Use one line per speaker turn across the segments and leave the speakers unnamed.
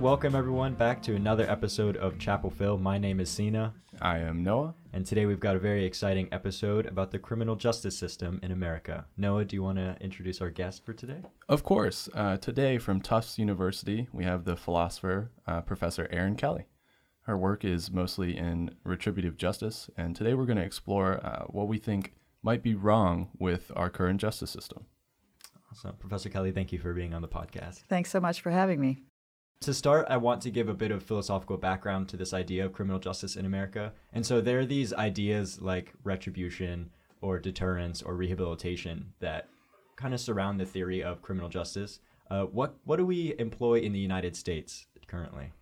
Welcome, everyone, back to another episode of Chapel Phil. My name is Sina,
I am Noah.
and today we've got a very exciting episode about the criminal justice system in America. Noah, do you want to introduce our guest for today?
Of course, uh, today from Tufts University, we have the philosopher, uh, Professor Erin Kelly. Her work is mostly in retributive justice, and today we're going to explore uh, what we think might be wrong with our current justice system.
Awesome. Professor Kelly, thank you for being on the podcast.
Thanks so much for having me.
To start, I want to give a bit of philosophical background to this idea of criminal justice in America. And so there are these ideas like retribution or deterrence or rehabilitation that kind of surround the theory of criminal justice. Uh, what what do we employ in the United States currently?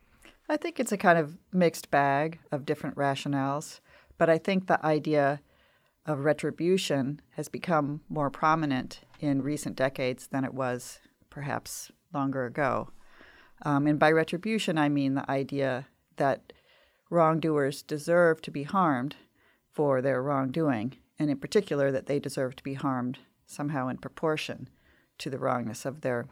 I think it's a kind of mixed bag of different rationales, but I think the idea of retribution has become more prominent in recent decades than it was perhaps longer ago. Um, and by retribution, I mean the idea that wrongdoers deserve to be harmed for their wrongdoing, and in particular, that they deserve to be harmed somehow in proportion to the wrongness of their,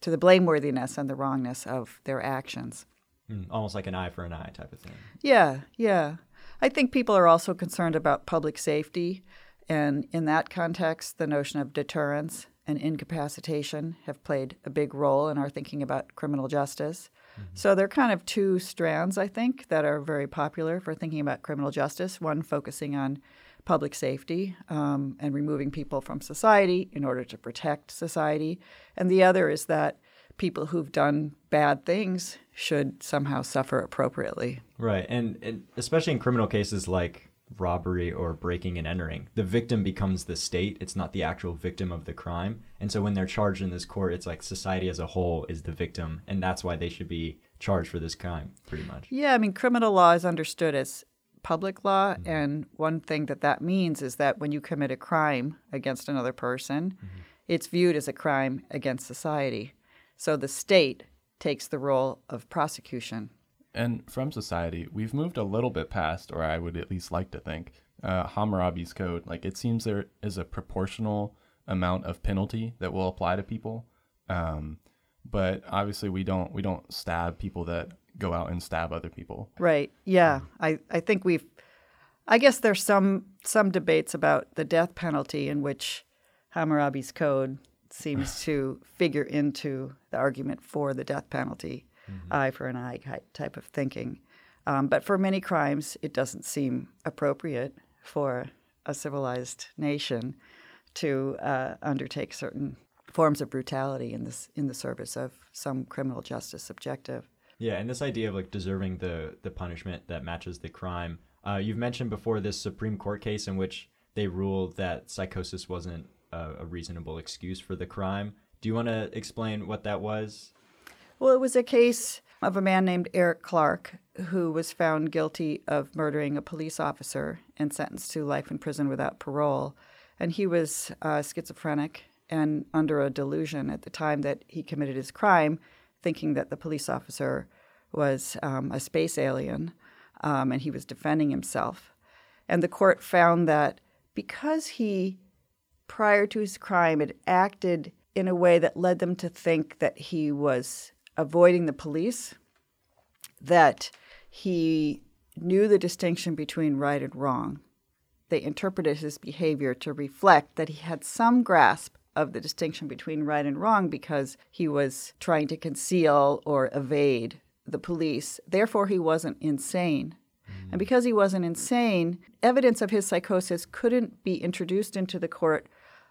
to the blameworthiness and the wrongness of their actions.
Mm, almost like an eye for an eye type of thing.
Yeah, yeah. I think people are also concerned about public safety, and in that context, the notion of deterrence and incapacitation have played a big role in our thinking about criminal justice. So there are kind of two strands, I think, that are very popular for thinking about criminal justice. One focusing on public safety um, and removing people from society in order to protect society, and the other is that people who've done bad things should somehow suffer appropriately.
Right. And, and especially in criminal cases like robbery or breaking and entering, the victim becomes the state. It's not the actual victim of the crime. And so when they're charged in this court, it's like society as a whole is the victim. And that's why they should be charged for this crime, pretty much.
Yeah, I mean, criminal law is understood as public law, mm-hmm. and one thing that that means is that when you commit a crime against another person, mm-hmm. it's viewed as a crime against society. So the state takes the role of prosecution.
And from society, we've moved a little bit past, or I would at least like to think, uh, Hammurabi's code. Like it seems there is a proportional amount of penalty that will apply to people, um, but obviously we don't we don't stab people that go out and stab other people.
Right. Yeah. I, I think we've I guess there's some some debates about the death penalty in which Hammurabi's code seems to figure into the argument for the death penalty, eye for an eye type of thinking. Um, but for many crimes, it doesn't seem appropriate for a civilized nation to uh, undertake certain forms of brutality in this in the service of some criminal justice objective.
Yeah, and this idea of like deserving the the punishment that matches the crime. Uh, you've mentioned before this Supreme Court case in which they ruled that psychosis wasn't a, a reasonable excuse for the crime. Do you want to explain what that was?
Well, it was a case of a man named Eric Clark who was found guilty of murdering a police officer and sentenced to life in prison without parole. And he was uh, schizophrenic and under a delusion at the time that he committed his crime, thinking that the police officer was um, a space alien um, and he was defending himself. And the court found that because he, prior to his crime, had acted in a way that led them to think that he was avoiding the police, that he knew the distinction between right and wrong. They interpreted his behavior to reflect that he had some grasp of the distinction between right and wrong because he was trying to conceal or evade the police. Therefore, he wasn't insane. Mm. And because he wasn't insane, evidence of his psychosis couldn't be introduced into the court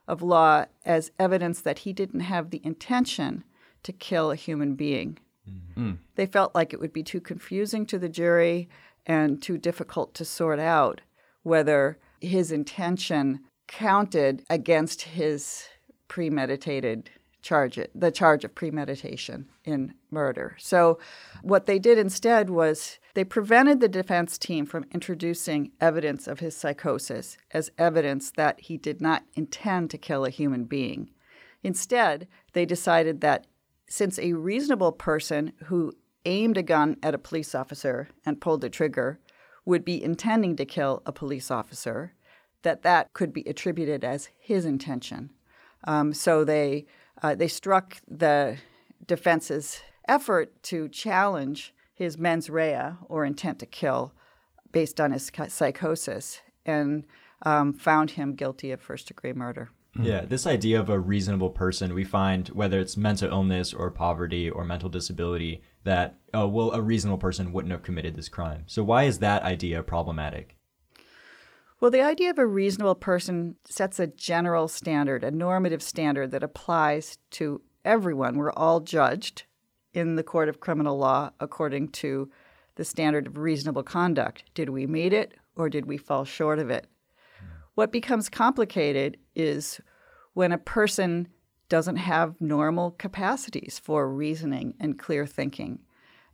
of law as evidence that he didn't have the intention to kill a human being. Mm-hmm. They felt like it would be too confusing to the jury and too difficult to sort out whether his intention counted against his premeditated charge, the charge of premeditation in murder. So, what they did instead was they prevented the defense team from introducing evidence of his psychosis as evidence that he did not intend to kill a human being. Instead, they decided that since a reasonable person who aimed a gun at a police officer and pulled the trigger would be intending to kill a police officer, that that could be attributed as his intention. Um, so they uh, they struck the defense's effort to challenge his mens rea or intent to kill based on his psychosis and um, found him guilty of first degree murder.
Yeah, mm. this idea of a reasonable person, we find whether it's mental illness or poverty or mental disability, that, oh, well, a reasonable person wouldn't have committed this crime. So, why is that idea problematic?
Well, the idea of a reasonable person sets a general standard, a normative standard that applies to everyone. We're all judged in the court of criminal law according to the standard of reasonable conduct. Did we meet it or did we fall short of it? Hmm. What becomes complicated is when a person doesn't have normal capacities for reasoning and clear thinking.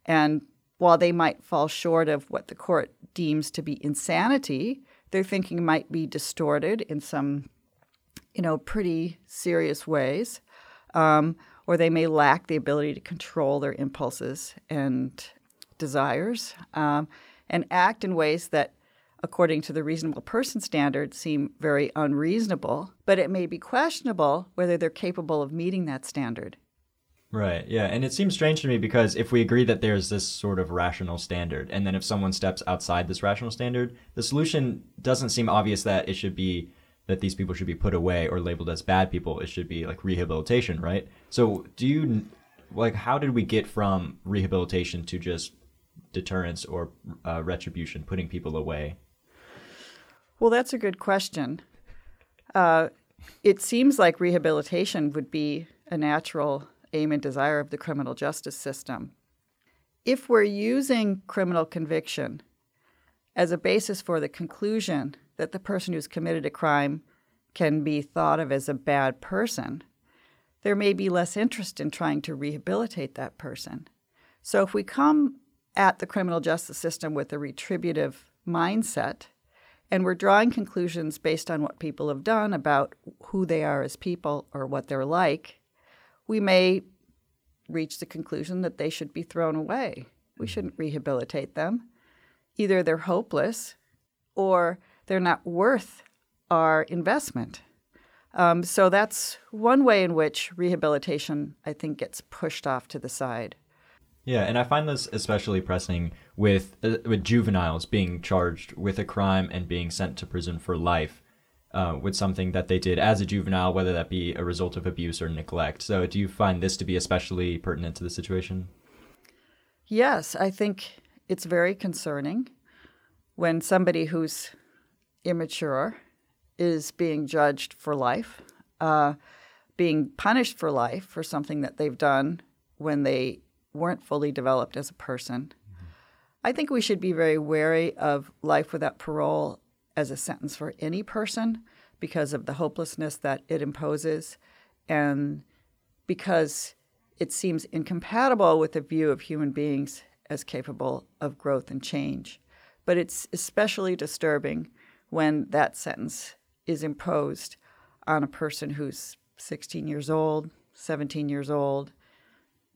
And while they might fall short of what the court deems to be insanity, their thinking might be distorted in some, you know, pretty serious ways. Um, or they may lack the ability to control their impulses and desires um, and act in ways that according to the reasonable person standard, seem very unreasonable, but it may be questionable whether they're capable of meeting that standard.
Right, yeah. And it seems strange to me because if we agree that there's this sort of rational standard, and then if someone steps outside this rational standard, the solution doesn't seem obvious that it should be that these people should be put away or labeled as bad people. It should be like rehabilitation, right? So, do you, like, how did we get from rehabilitation to just deterrence or uh, retribution, putting people away?
Well, that's a good question. Uh, it seems like rehabilitation would be a natural aim and desire of the criminal justice system. If we're using criminal conviction as a basis for the conclusion that the person who's committed a crime can be thought of as a bad person, there may be less interest in trying to rehabilitate that person. So if we come at the criminal justice system with a retributive mindset, and we're drawing conclusions based on what people have done about who they are as people or what they're like, we may reach the conclusion that they should be thrown away. We shouldn't rehabilitate them. Either they're hopeless or they're not worth our investment. Um, so that's one way in which rehabilitation, I think, gets pushed off to the side.
Yeah, and I find this especially pressing with uh, with juveniles being charged with a crime and being sent to prison for life uh, with something that they did as a juvenile, whether that be a result of abuse or neglect. So, do you find this to be especially pertinent to the situation?
Yes, I think it's very concerning when somebody who's immature is being judged for life, uh, being punished for life for something that they've done when they weren't fully developed as a person. I think we should be very wary of life without parole as a sentence for any person because of the hopelessness that it imposes and because it seems incompatible with the view of human beings as capable of growth and change. But it's especially disturbing when that sentence is imposed on a person who's 16 years old, 17 years old,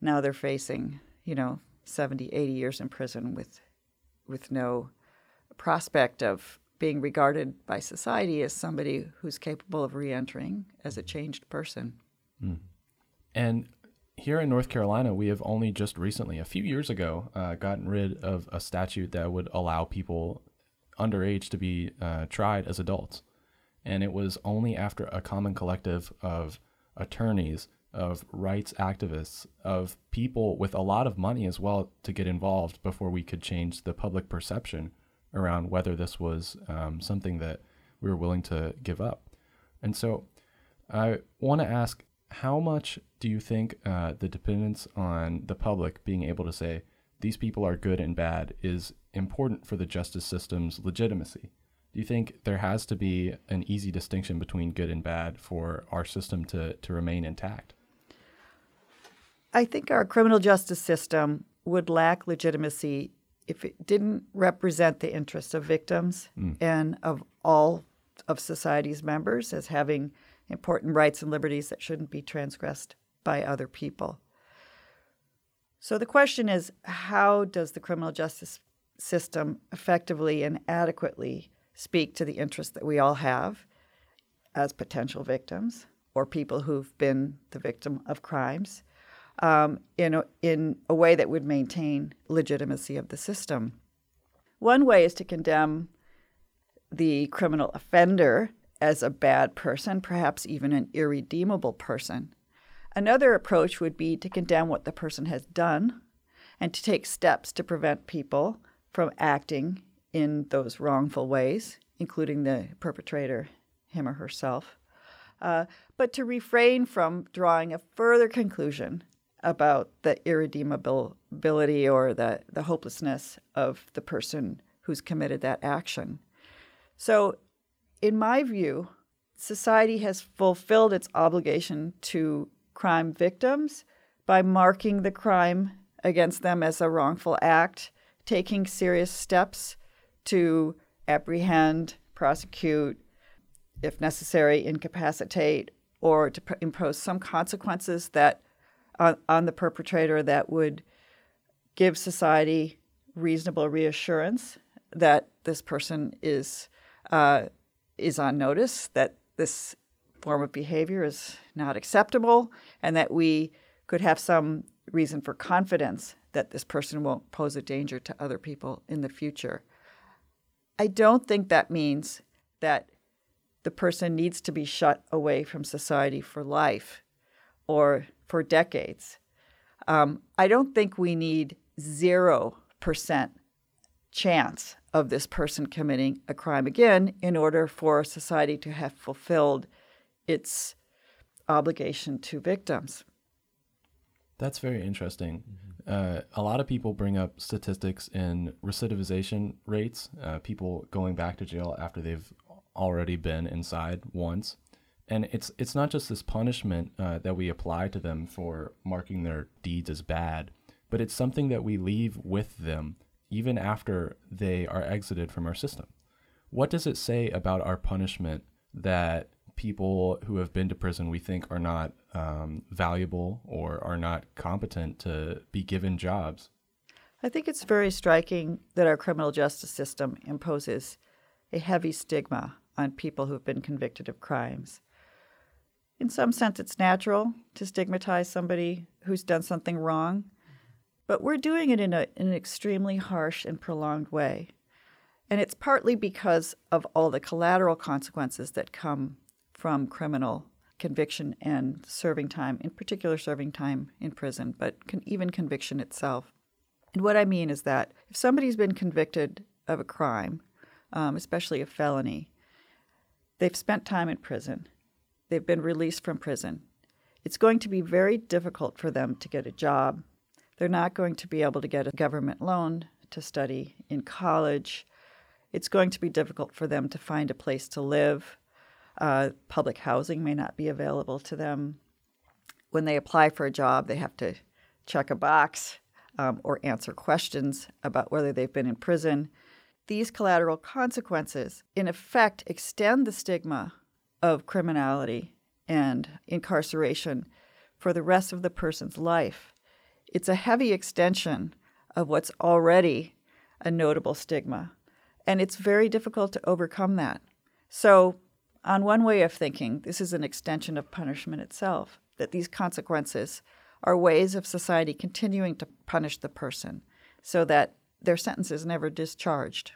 now they're facing, you know, 70, 80 years in prison with, with no prospect of being regarded by society as somebody who's capable of reentering as a changed person. Mm.
And here in North Carolina, we have only just recently, a few years ago, uh, gotten rid of a statute that would allow people underage to be uh, tried as adults. And it was only after a common collective of attorneys of rights activists, of people with a lot of money as well to get involved before we could change the public perception around whether this was um, something that we were willing to give up. And so I want to ask how much do you think uh, the dependence on the public being able to say these people are good and bad is important for the justice system's legitimacy? Do you think there has to be an easy distinction between good and bad for our system to, to remain intact?
I think our criminal justice system would lack legitimacy if it didn't represent the interests of victims mm. and of all of society's members as having important rights and liberties that shouldn't be transgressed by other people. So the question is how does the criminal justice system effectively and adequately speak to the interests that we all have as potential victims or people who've been the victim of crimes? Um, in, a, in a way that would maintain legitimacy of the system. One way is to condemn the criminal offender as a bad person, perhaps even an irredeemable person. Another approach would be to condemn what the person has done and to take steps to prevent people from acting in those wrongful ways, including the perpetrator, him or herself, uh, but to refrain from drawing a further conclusion about the irredeemability or the, the hopelessness of the person who's committed that action. So, in my view, society has fulfilled its obligation to crime victims by marking the crime against them as a wrongful act, taking serious steps to apprehend, prosecute, if necessary, incapacitate, or to impose some consequences that on, on the perpetrator that would give society reasonable reassurance that this person is uh, is on notice, that this form of behavior is not acceptable, and that we could have some reason for confidence that this person won't pose a danger to other people in the future. I don't think that means that the person needs to be shut away from society for life or for decades. Um, I don't think we need 0% chance of this person committing a crime again in order for society to have fulfilled its obligation to victims.
That's very interesting. Uh, a lot of people bring up statistics in recidivization rates, uh, people going back to jail after they've already been inside once. And it's it's not just this punishment uh, that we apply to them for marking their deeds as bad, but it's something that we leave with them even after they are exited from our system. What does it say about our punishment that people who have been to prison we think are not um, valuable or are not competent to be given jobs.
I think it's very striking that our criminal justice system imposes a heavy stigma on people who've been convicted of crimes. In some sense, it's natural to stigmatize somebody who's done something wrong, but we're doing it in, a, in an extremely harsh and prolonged way. And it's partly because of all the collateral consequences that come from criminal conviction and serving time, in particular, serving time in prison, but con- even conviction itself. And what I mean is that if somebody's been convicted of a crime, um, especially a felony, they've spent time in prison, they've been released from prison. It's going to be very difficult for them to get a job. They're not going to be able to get a government loan to study in college. It's going to be difficult for them to find a place to live. Uh, public housing may not be available to them. When they apply for a job, they have to check a box um, or answer questions about whether they've been in prison. These collateral consequences, in effect, extend the stigma of criminality and incarceration for the rest of the person's life. It's a heavy extension of what's already a notable stigma, and it's very difficult to overcome that. So, on one way of thinking, this is an extension of punishment itself, that these consequences are ways of society continuing to punish the person so that their sentence is never discharged.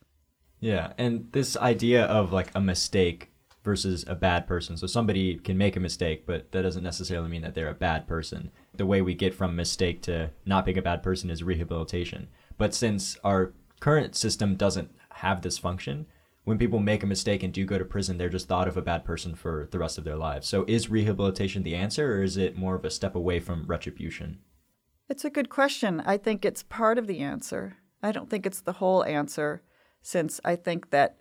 Yeah, and this idea of like a mistake versus a bad person. So somebody can make a mistake, but that doesn't necessarily mean that they're a bad person. The way we get from mistake to not being a bad person is rehabilitation. But since our current system doesn't have this function, when people make a mistake and do go to prison, they're just thought of a bad person for the rest of their lives. So is rehabilitation the answer, or is it more of a step away from retribution?
It's a good question. I think it's part of the answer. I don't think it's the whole answer, since I think that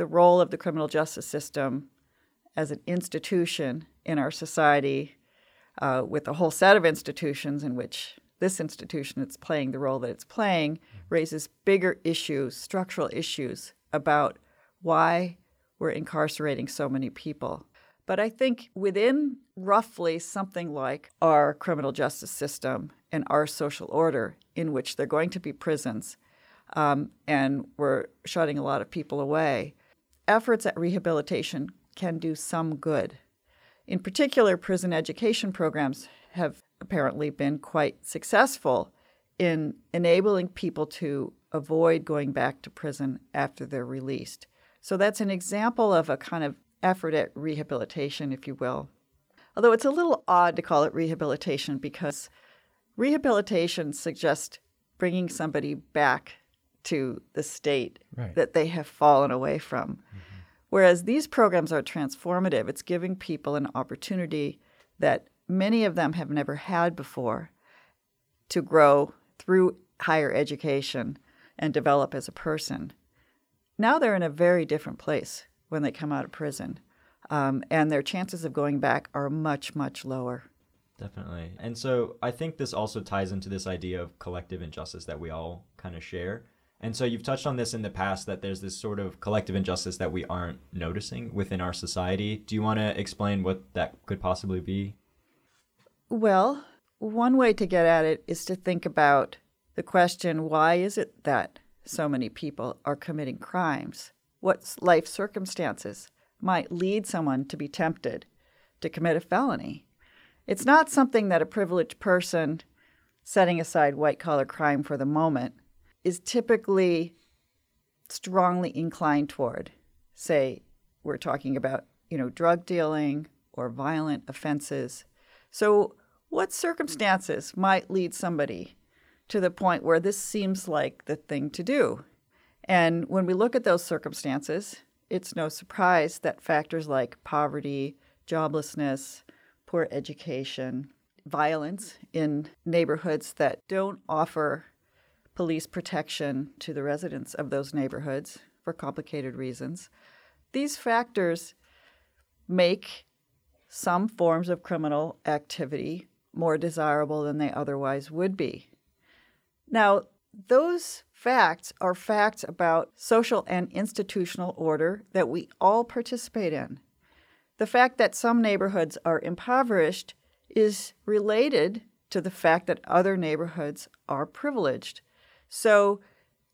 the role of the criminal justice system as an institution in our society, uh, with a whole set of institutions in which this institution is playing the role that it's playing, raises bigger issues, structural issues about why we're incarcerating so many people. But I think within roughly something like our criminal justice system and our social order, in which there are going to be prisons um, and we're shutting a lot of people away, efforts at rehabilitation can do some good. In particular, prison education programs have apparently been quite successful in enabling people to avoid going back to prison after they're released. So that's an example of a kind of effort at rehabilitation, if you will. Although it's a little odd to call it rehabilitation because rehabilitation suggests bringing somebody back to the state
Right.
that they have fallen away from. Whereas these programs are transformative, it's giving people an opportunity that many of them have never had before to grow through higher education and develop as a person. Now they're in a very different place when they come out of prison, um, and their chances of going back are much, much lower.
Definitely. And so I think this also ties into this idea of collective injustice that we all kind of share. And so you've touched on this in the past that there's this sort of collective injustice that we aren't noticing within our society. Do you want to explain what that could possibly be?
Well, one way to get at it is to think about the question why is it that so many people are committing crimes? What life circumstances might lead someone to be tempted to commit a felony? It's not something that a privileged person, setting aside white collar crime for the moment, is typically strongly inclined toward. Say, we're talking about, you know, drug dealing or violent offenses. So, what circumstances might lead somebody to the point where this seems like the thing to do? And when we look at those circumstances, it's no surprise that factors like poverty, joblessness, poor education, violence in neighborhoods that don't offer police protection to the residents of those neighborhoods for complicated reasons, these factors make some forms of criminal activity more desirable than they otherwise would be. Now, those facts are facts about social and institutional order that we all participate in. The fact that some neighborhoods are impoverished is related to the fact that other neighborhoods are privileged. So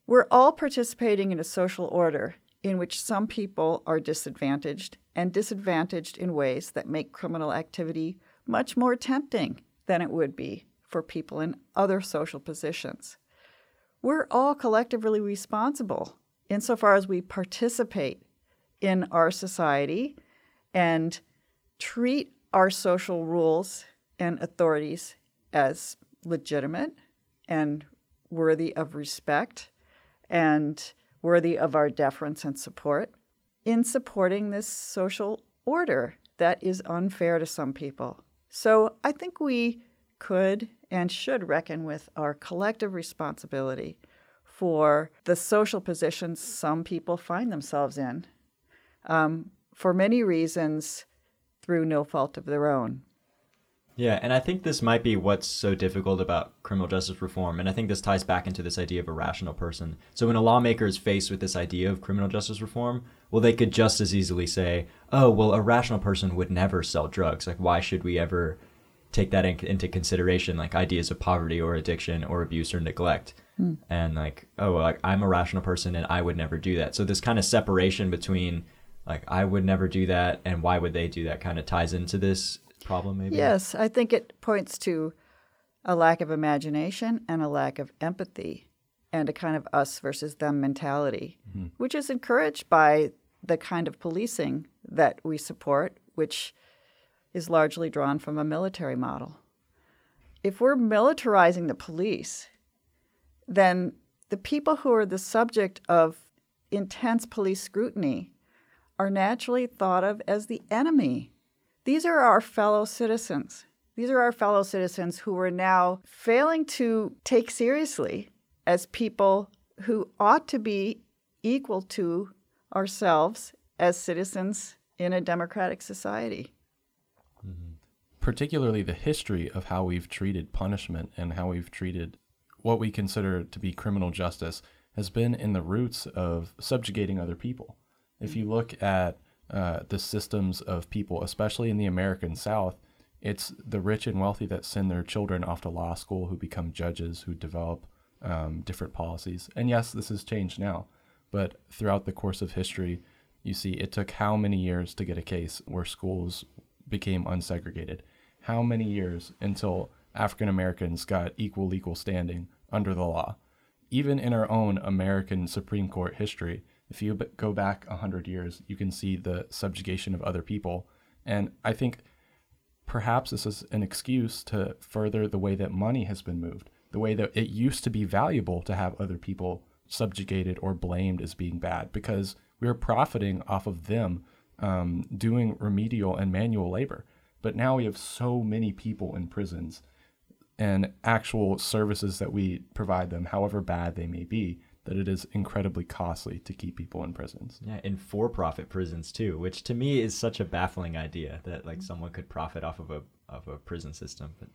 we're all participating in a social order in which some people are disadvantaged and disadvantaged in ways that make criminal activity much more tempting than it would be for people in other social positions. We're all collectively responsible insofar as we participate in our society and treat our social rules and authorities as legitimate and worthy of respect and worthy of our deference and support in supporting this social order that is unfair to some people. So I think we could and should reckon with our collective responsibility for the social positions some people find themselves in um, for many reasons through no fault of their own.
Yeah, and I think this might be what's so difficult about criminal justice reform. And I think this ties back into this idea of a rational person. So when a lawmaker is faced with this idea of criminal justice reform, well, they could just as easily say, oh, well, a rational person would never sell drugs. Like, why should we ever take that in- into consideration, like ideas of poverty or addiction or abuse or neglect? Hmm. And like, oh, like I'm a rational person and I would never do that. So this kind of separation between like I would never do that and why would they do that kind of ties into this problem maybe.
Yes, I think it points to a lack of imagination and a lack of empathy and a kind of us versus them mentality, mm-hmm. which is encouraged by the kind of policing that we support, which is largely drawn from a military model. If we're militarizing the police, then the people who are the subject of intense police scrutiny are naturally thought of as the enemy. These are our fellow citizens. These are our fellow citizens who are now failing to take seriously as people who ought to be equal to ourselves as citizens in a democratic society. Mm-hmm.
particularly the history of how we've treated punishment and how we've treated what we consider to be criminal justice has been in the roots of subjugating other people. If you mm-hmm. look at uh, the systems of people, especially in the American South, it's the rich and wealthy that send their children off to law school who become judges who develop um, different policies. And yes, this has changed now, but throughout the course of history, you see it took how many years to get a case where schools became unsegregated? How many years until African Americans got equal legal standing under the law. Even in our own American Supreme Court history, if you go back 100 years, you can see the subjugation of other people. And I think perhaps this is an excuse to further the way that money has been moved, the way that it used to be valuable to have other people subjugated or blamed as being bad because we were profiting off of them um, doing remedial and manual labor. But now we have so many people in prisons and actual services that we provide them, however bad they may be, that it is incredibly costly to keep people in prisons.
Yeah, in for-profit prisons too, which to me is such a baffling idea that like someone could profit off of a of a prison system. But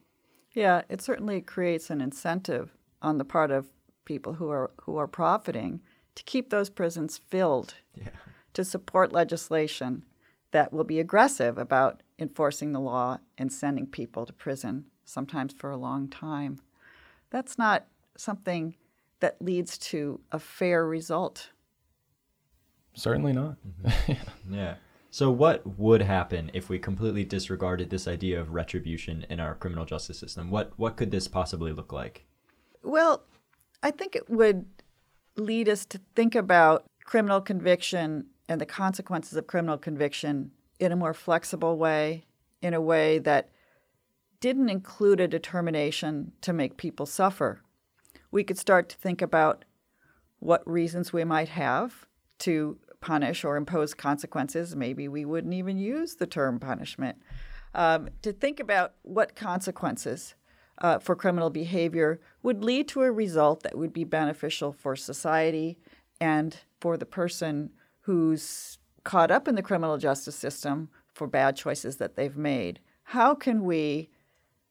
yeah, it certainly creates an incentive on the part of people who are who are profiting to keep those prisons filled.
Yeah.
To support legislation that will be aggressive about enforcing the law and sending people to prison, sometimes for a long time. That's not something that leads to a fair result.
Certainly not.
Mm-hmm. yeah. So, what would happen if we completely disregarded this idea of retribution in our criminal justice system? What what could this possibly look like?
Well, I think it would lead us to think about criminal conviction and the consequences of criminal conviction in a more flexible way, in a way that didn't include a determination to make people suffer we could start to think about what reasons we might have to punish or impose consequences. Maybe we wouldn't even use the term punishment. Um, to think about what consequences uh, for criminal behavior would lead to a result that would be beneficial for society and for the person who's caught up in the criminal justice system for bad choices that they've made. How can we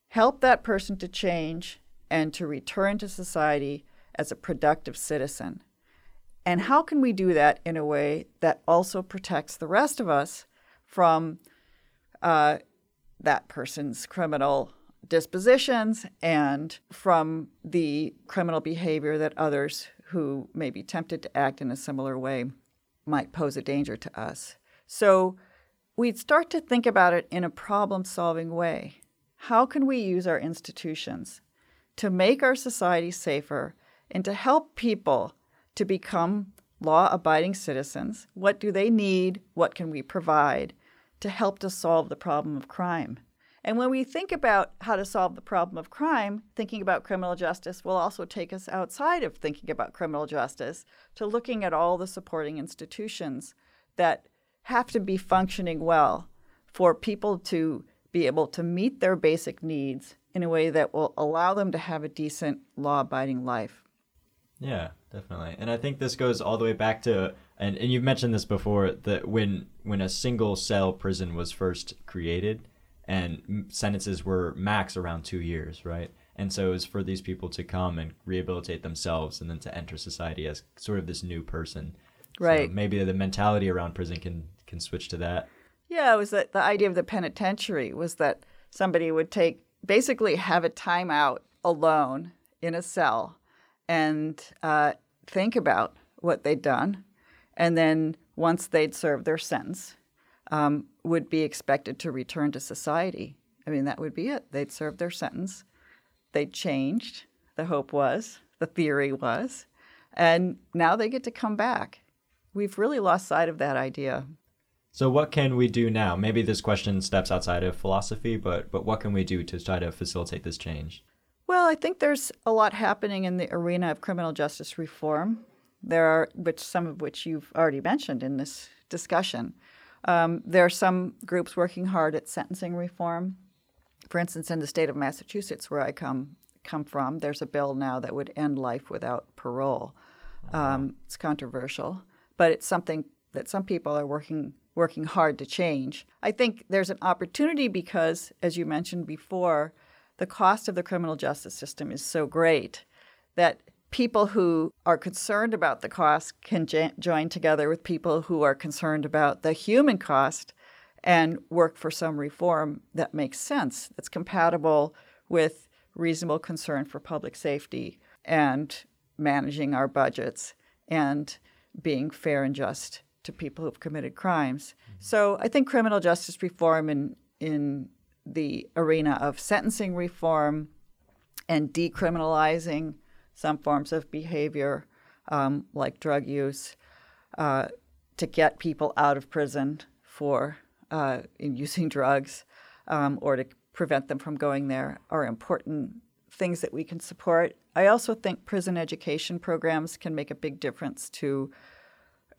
help that person to change and to return to society as a productive citizen. And how can we do that in a way that also protects the rest of us from uh, that person's criminal dispositions and from the criminal behavior that others who may be tempted to act in a similar way might pose a danger to us? So we'd start to think about it in a problem solving way. How can we use our institutions to make our society safer and to help people to become law abiding citizens. What do they need? What can we provide to help to solve the problem of crime? And when we think about how to solve the problem of crime, thinking about criminal justice will also take us outside of thinking about criminal justice to looking at all the supporting institutions that have to be functioning well for people to be able to meet their basic needs in a way that will allow them to have a decent law abiding life.
Yeah, definitely. And I think this goes all the way back to and, and you've mentioned this before that when when a single cell prison was first created and sentences were max around 2 years, right? And so it was for these people to come and rehabilitate themselves and then to enter society as sort of this new person.
Right.
So maybe the mentality around prison can can switch to that.
Yeah, it was that the idea of the penitentiary was that somebody would take basically have a timeout alone in a cell and uh, think about what they'd done. And then once they'd served their sentence, um, would be expected to return to society. I mean, that would be it. They'd served their sentence. They'd changed, the hope was, the theory was. And now they get to come back. We've really lost sight of that idea.
So what can we do now? Maybe this question steps outside of philosophy, but but what can we do to try to facilitate this change?
Well, I think there's a lot happening in the arena of criminal justice reform. There are, which some of which you've already mentioned in this discussion. Um, there are some groups working hard at sentencing reform. For instance, in the state of Massachusetts, where I come come from, there's a bill now that would end life without parole. Um, it's controversial, but it's something that some people are working working hard to change. I think there's an opportunity because, as you mentioned before, the cost of the criminal justice system is so great that people who are concerned about the cost can j- join together with people who are concerned about the human cost and work for some reform that makes sense, that's compatible with reasonable concern for public safety and managing our budgets and being fair and just to people who've committed crimes. Mm-hmm. So I think criminal justice reform in in the arena of sentencing reform and decriminalizing some forms of behavior um, like drug use uh, to get people out of prison for uh, using drugs um, or to prevent them from going there are important things that we can support. I also think prison education programs can make a big difference to,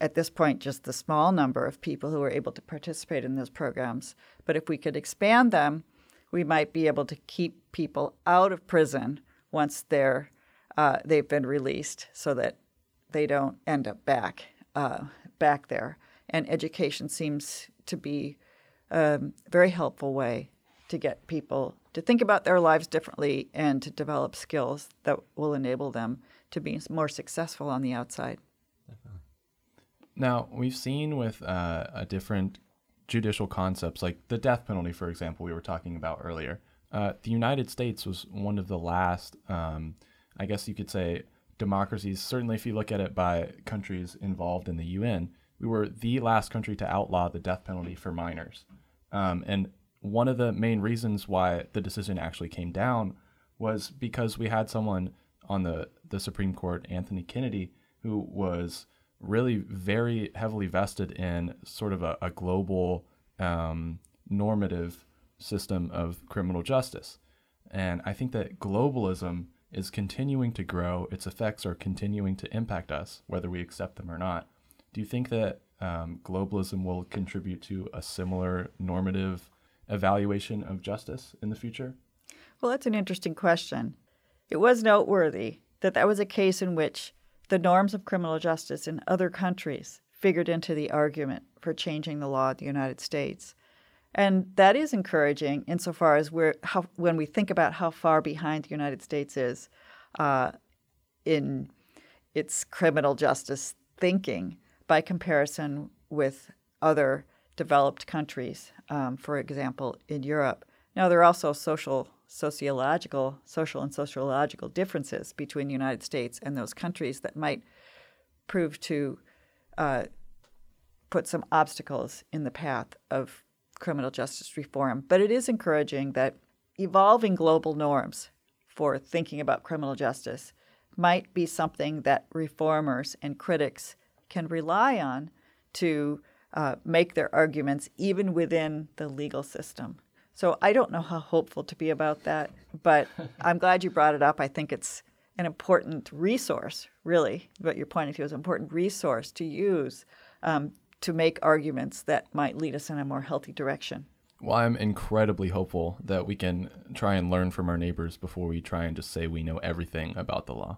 at this point, just the small number of people who are able to participate in those programs. But if we could expand them, we might be able to keep people out of prison once they're uh, they've been released, so that they don't end up back uh, back there. And education seems to be a very helpful way to get people to think about their lives differently and to develop skills that will enable them to be more successful on the outside.
Now, we've seen with uh, a different judicial concepts, like the death penalty, for example, we were talking about earlier. Uh, the United States was one of the last, um, I guess you could say, democracies. Certainly, if you look at it by countries involved in the UN, we were the last country to outlaw the death penalty for minors. Um, and one of the main reasons why the decision actually came down was because we had someone on the, the Supreme Court, Anthony Kennedy, who was really very heavily vested in sort of a, a global um, normative system of criminal justice. And I think that globalism is continuing to grow. Its effects are continuing to impact us, whether we accept them or not. Do you think that um, globalism will contribute to a similar normative evaluation of justice in the future?
Well, that's an interesting question. It was noteworthy that that was a case in which the norms of criminal justice in other countries figured into the argument for changing the law of the United States. And that is encouraging insofar as we're how, when we think about how far behind the United States is uh, in its criminal justice thinking by comparison with other developed countries, um, for example, in Europe. Now, there are also social, sociological, social and sociological differences between the United States and those countries that might prove to uh, put some obstacles in the path of criminal justice reform. But it is encouraging that evolving global norms for thinking about criminal justice might be something that reformers and critics can rely on to uh, make their arguments even within the legal system. So I don't know how hopeful to be about that, but I'm glad you brought it up. I think it's an important resource, really, what you're pointing to is an important resource to use um, to make arguments that might lead us in a more healthy direction.
Well, I'm incredibly hopeful that we can try and learn from our neighbors before we try and just say we know everything about the law.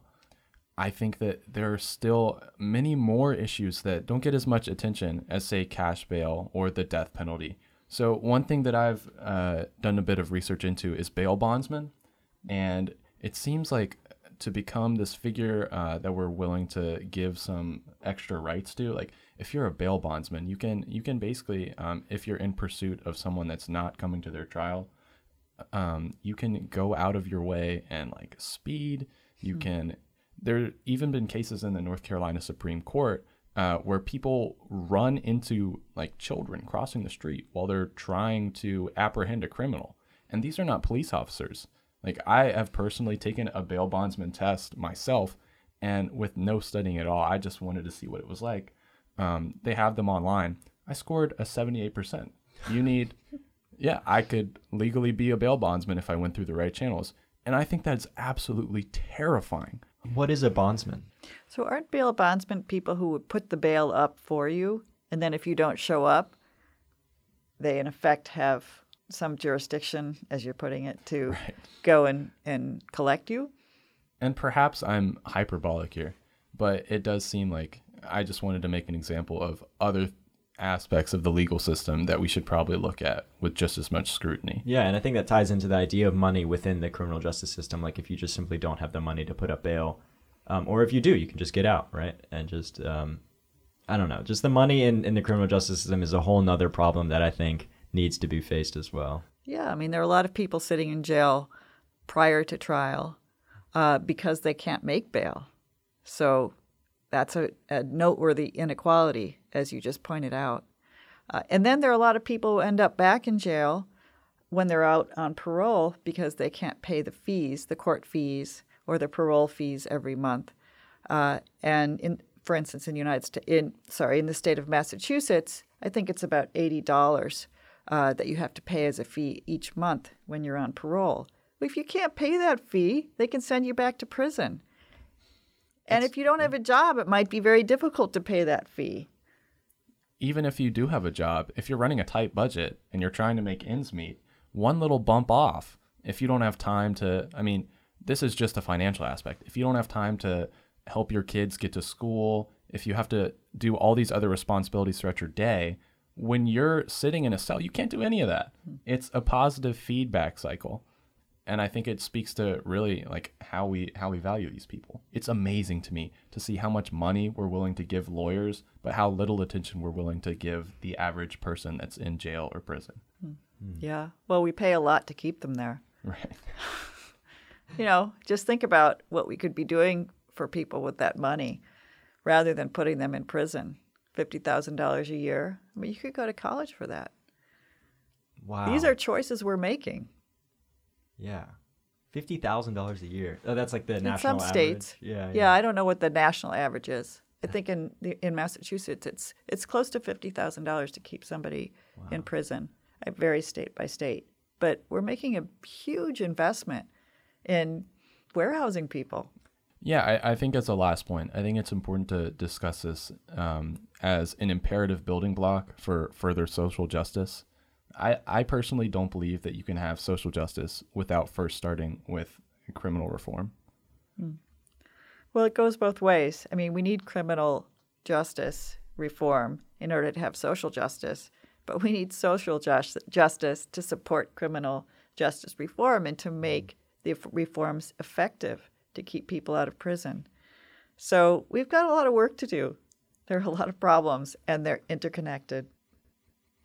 I think that there are still many more issues that don't get as much attention as, say, cash bail or the death penalty. So, one thing that I've uh, done a bit of research into is bail bondsmen. And it seems like to become this figure uh, that we're willing to give some extra rights to, like if you're a bail bondsman, you can you can basically, um, if you're in pursuit of someone that's not coming to their trial, um, you can go out of your way and like speed. You hmm. can there even been cases in the North Carolina Supreme Court uh, where people run into like children crossing the street while they're trying to apprehend a criminal, and these are not police officers. Like I have personally taken a bail bondsman test myself, and with no studying at all, I just wanted to see what it was like. Um, they have them online. I scored a 78%. You need, yeah, I could legally be a bail bondsman if I went through the right channels. And I think that's absolutely terrifying.
What is a bondsman?
So, aren't bail bondsmen people who would put the bail up for you? And then if you don't show up, they in effect have some jurisdiction, as you're putting it, to right. go and, and collect you?
And perhaps I'm hyperbolic here, but it does seem like I just wanted to make an example of other aspects of the legal system that we should probably look at with just as much scrutiny.
Yeah, and I think that ties into the idea of money within the criminal justice system. Like if you just simply don't have the money to put up bail, um, or if you do, you can just get out, right? And just, um, I don't know, just the money in, in the criminal justice system is a whole nother problem that I think needs to be faced as well.
Yeah, I mean, there are a lot of people sitting in jail prior to trial uh, because they can't make bail. So that's a, a noteworthy inequality, as you just pointed out. Uh, and then there are a lot of people who end up back in jail when they're out on parole because they can't pay the fees, the court fees or the parole fees every month. Uh, and in, for instance, in the United States, in sorry, in the state of Massachusetts, I think it's about eighty dollars uh, that you have to pay as a fee each month when you're on parole. If you can't pay that fee, they can send you back to prison. And if you don't have a job, it might be very difficult to pay that fee.
Even if you do have a job, if you're running a tight budget and you're trying to make ends meet, one little bump off, if you don't have time to, I mean, this is just a financial aspect. If you don't have time to help your kids get to school, if you have to do all these other responsibilities throughout your day, when you're sitting in a cell, you can't do any of that. Hmm. It's a positive feedback cycle. And I think it speaks to really like how we how we value these people. It's amazing to me to see how much money we're willing to give lawyers, but how little attention we're willing to give the average person that's in jail or prison. Hmm.
Yeah. Well, we pay a lot to keep them there.
Right.
You know, just think about what we could be doing for people with that money rather than putting them in prison. $50,000 a year. I mean, you could go to college for that.
Wow.
These are choices we're making.
Yeah, fifty thousand dollars a year. Oh, that's like the
in
national
some
average.
states.
Yeah,
yeah. I don't know what the national average is. I think in the, in Massachusetts, it's it's close to fifty thousand dollars to keep somebody in prison. It varies state by state, but we're making a huge investment in warehousing people.
Yeah, I, I think as a last point, I think it's important to discuss this um, as an imperative building block for further social justice. I, I personally don't believe that you can have social justice without first starting with criminal reform. Hmm.
Well, it goes both ways. I mean, we need criminal justice reform in order to have social justice, but we need social just, justice to support criminal justice reform and to make the reforms effective to keep people out of prison. So we've got a lot of work to do. There are a lot of problems, and they're interconnected.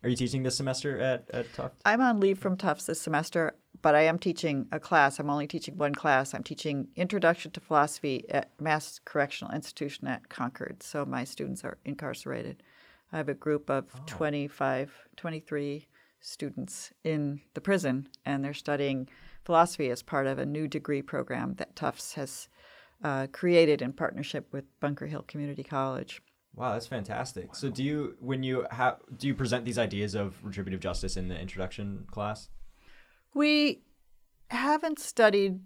Are you teaching this semester at at Tufts?
I'm on leave from Tufts this semester, but I am teaching a class. I'm only teaching one class. I'm teaching Introduction to Philosophy at Mass Correctional Institution at Concord. So my students are incarcerated. I have a group of 25, 23 students in the prison, and they're studying philosophy as part of a new degree program that Tufts has uh, created in partnership with Bunker Hill Community College.
Wow, that's fantastic. So do you when you have do you present these ideas of retributive justice in the introduction class?
We haven't studied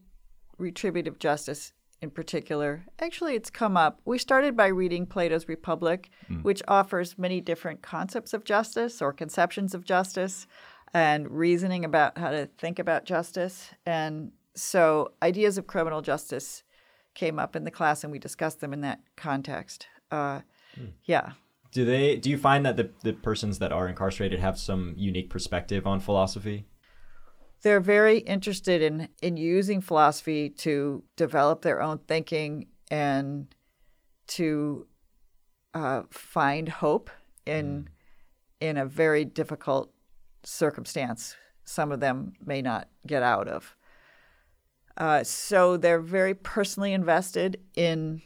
retributive justice in particular. Actually, it's come up. We started by reading Plato's Republic, which offers many different concepts of justice or conceptions of justice and reasoning about how to think about justice. And so, ideas of criminal justice came up in the class, and we discussed them in that context. Uh, Yeah.
Do they do you find that the, the persons that are incarcerated have some unique perspective on philosophy?
they're very interested in in using philosophy to develop their own thinking and to uh, find hope in in a very difficult circumstance. Some of them may not get out of. Uh, so they're very personally invested in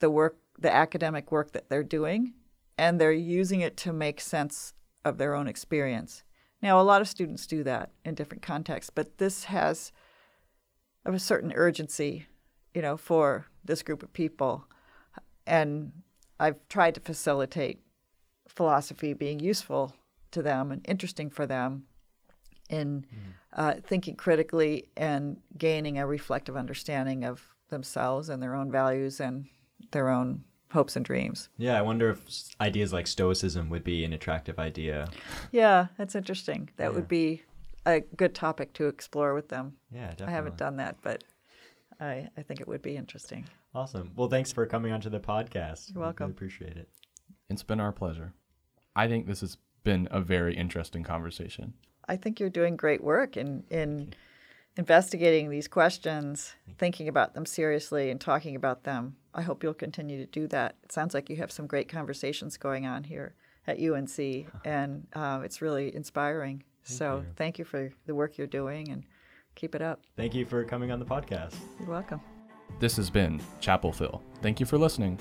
the work, the academic work that they're doing, and they're using it to make sense of their own experience. Now, a lot of students do that in different contexts, but this has of a certain urgency, you know, for this group of people. And I've tried to facilitate philosophy being useful to them and interesting for them in uh, thinking critically and gaining a reflective understanding of themselves and their own values and their own hopes and dreams.
Yeah, I wonder if ideas like stoicism would be an attractive idea.
Yeah, that's interesting. That would be a good topic to explore with them.
Yeah, definitely.
I haven't done that, but I, I think it would be interesting.
Awesome. Well, thanks for coming onto the podcast.
You're welcome.
Really appreciate it.
It's been our pleasure. I think this has been a very interesting conversation.
I think you're doing great work in, in investigating these questions, thinking about them seriously, and talking about them. I hope you'll continue to do that. It sounds like you have some great conversations going on here at UNC, and uh, it's really inspiring. so thank you for the work you're doing, and keep it up.
Thank you for coming on the podcast.
You're welcome.
This has been Chapel Phil. Thank you for listening.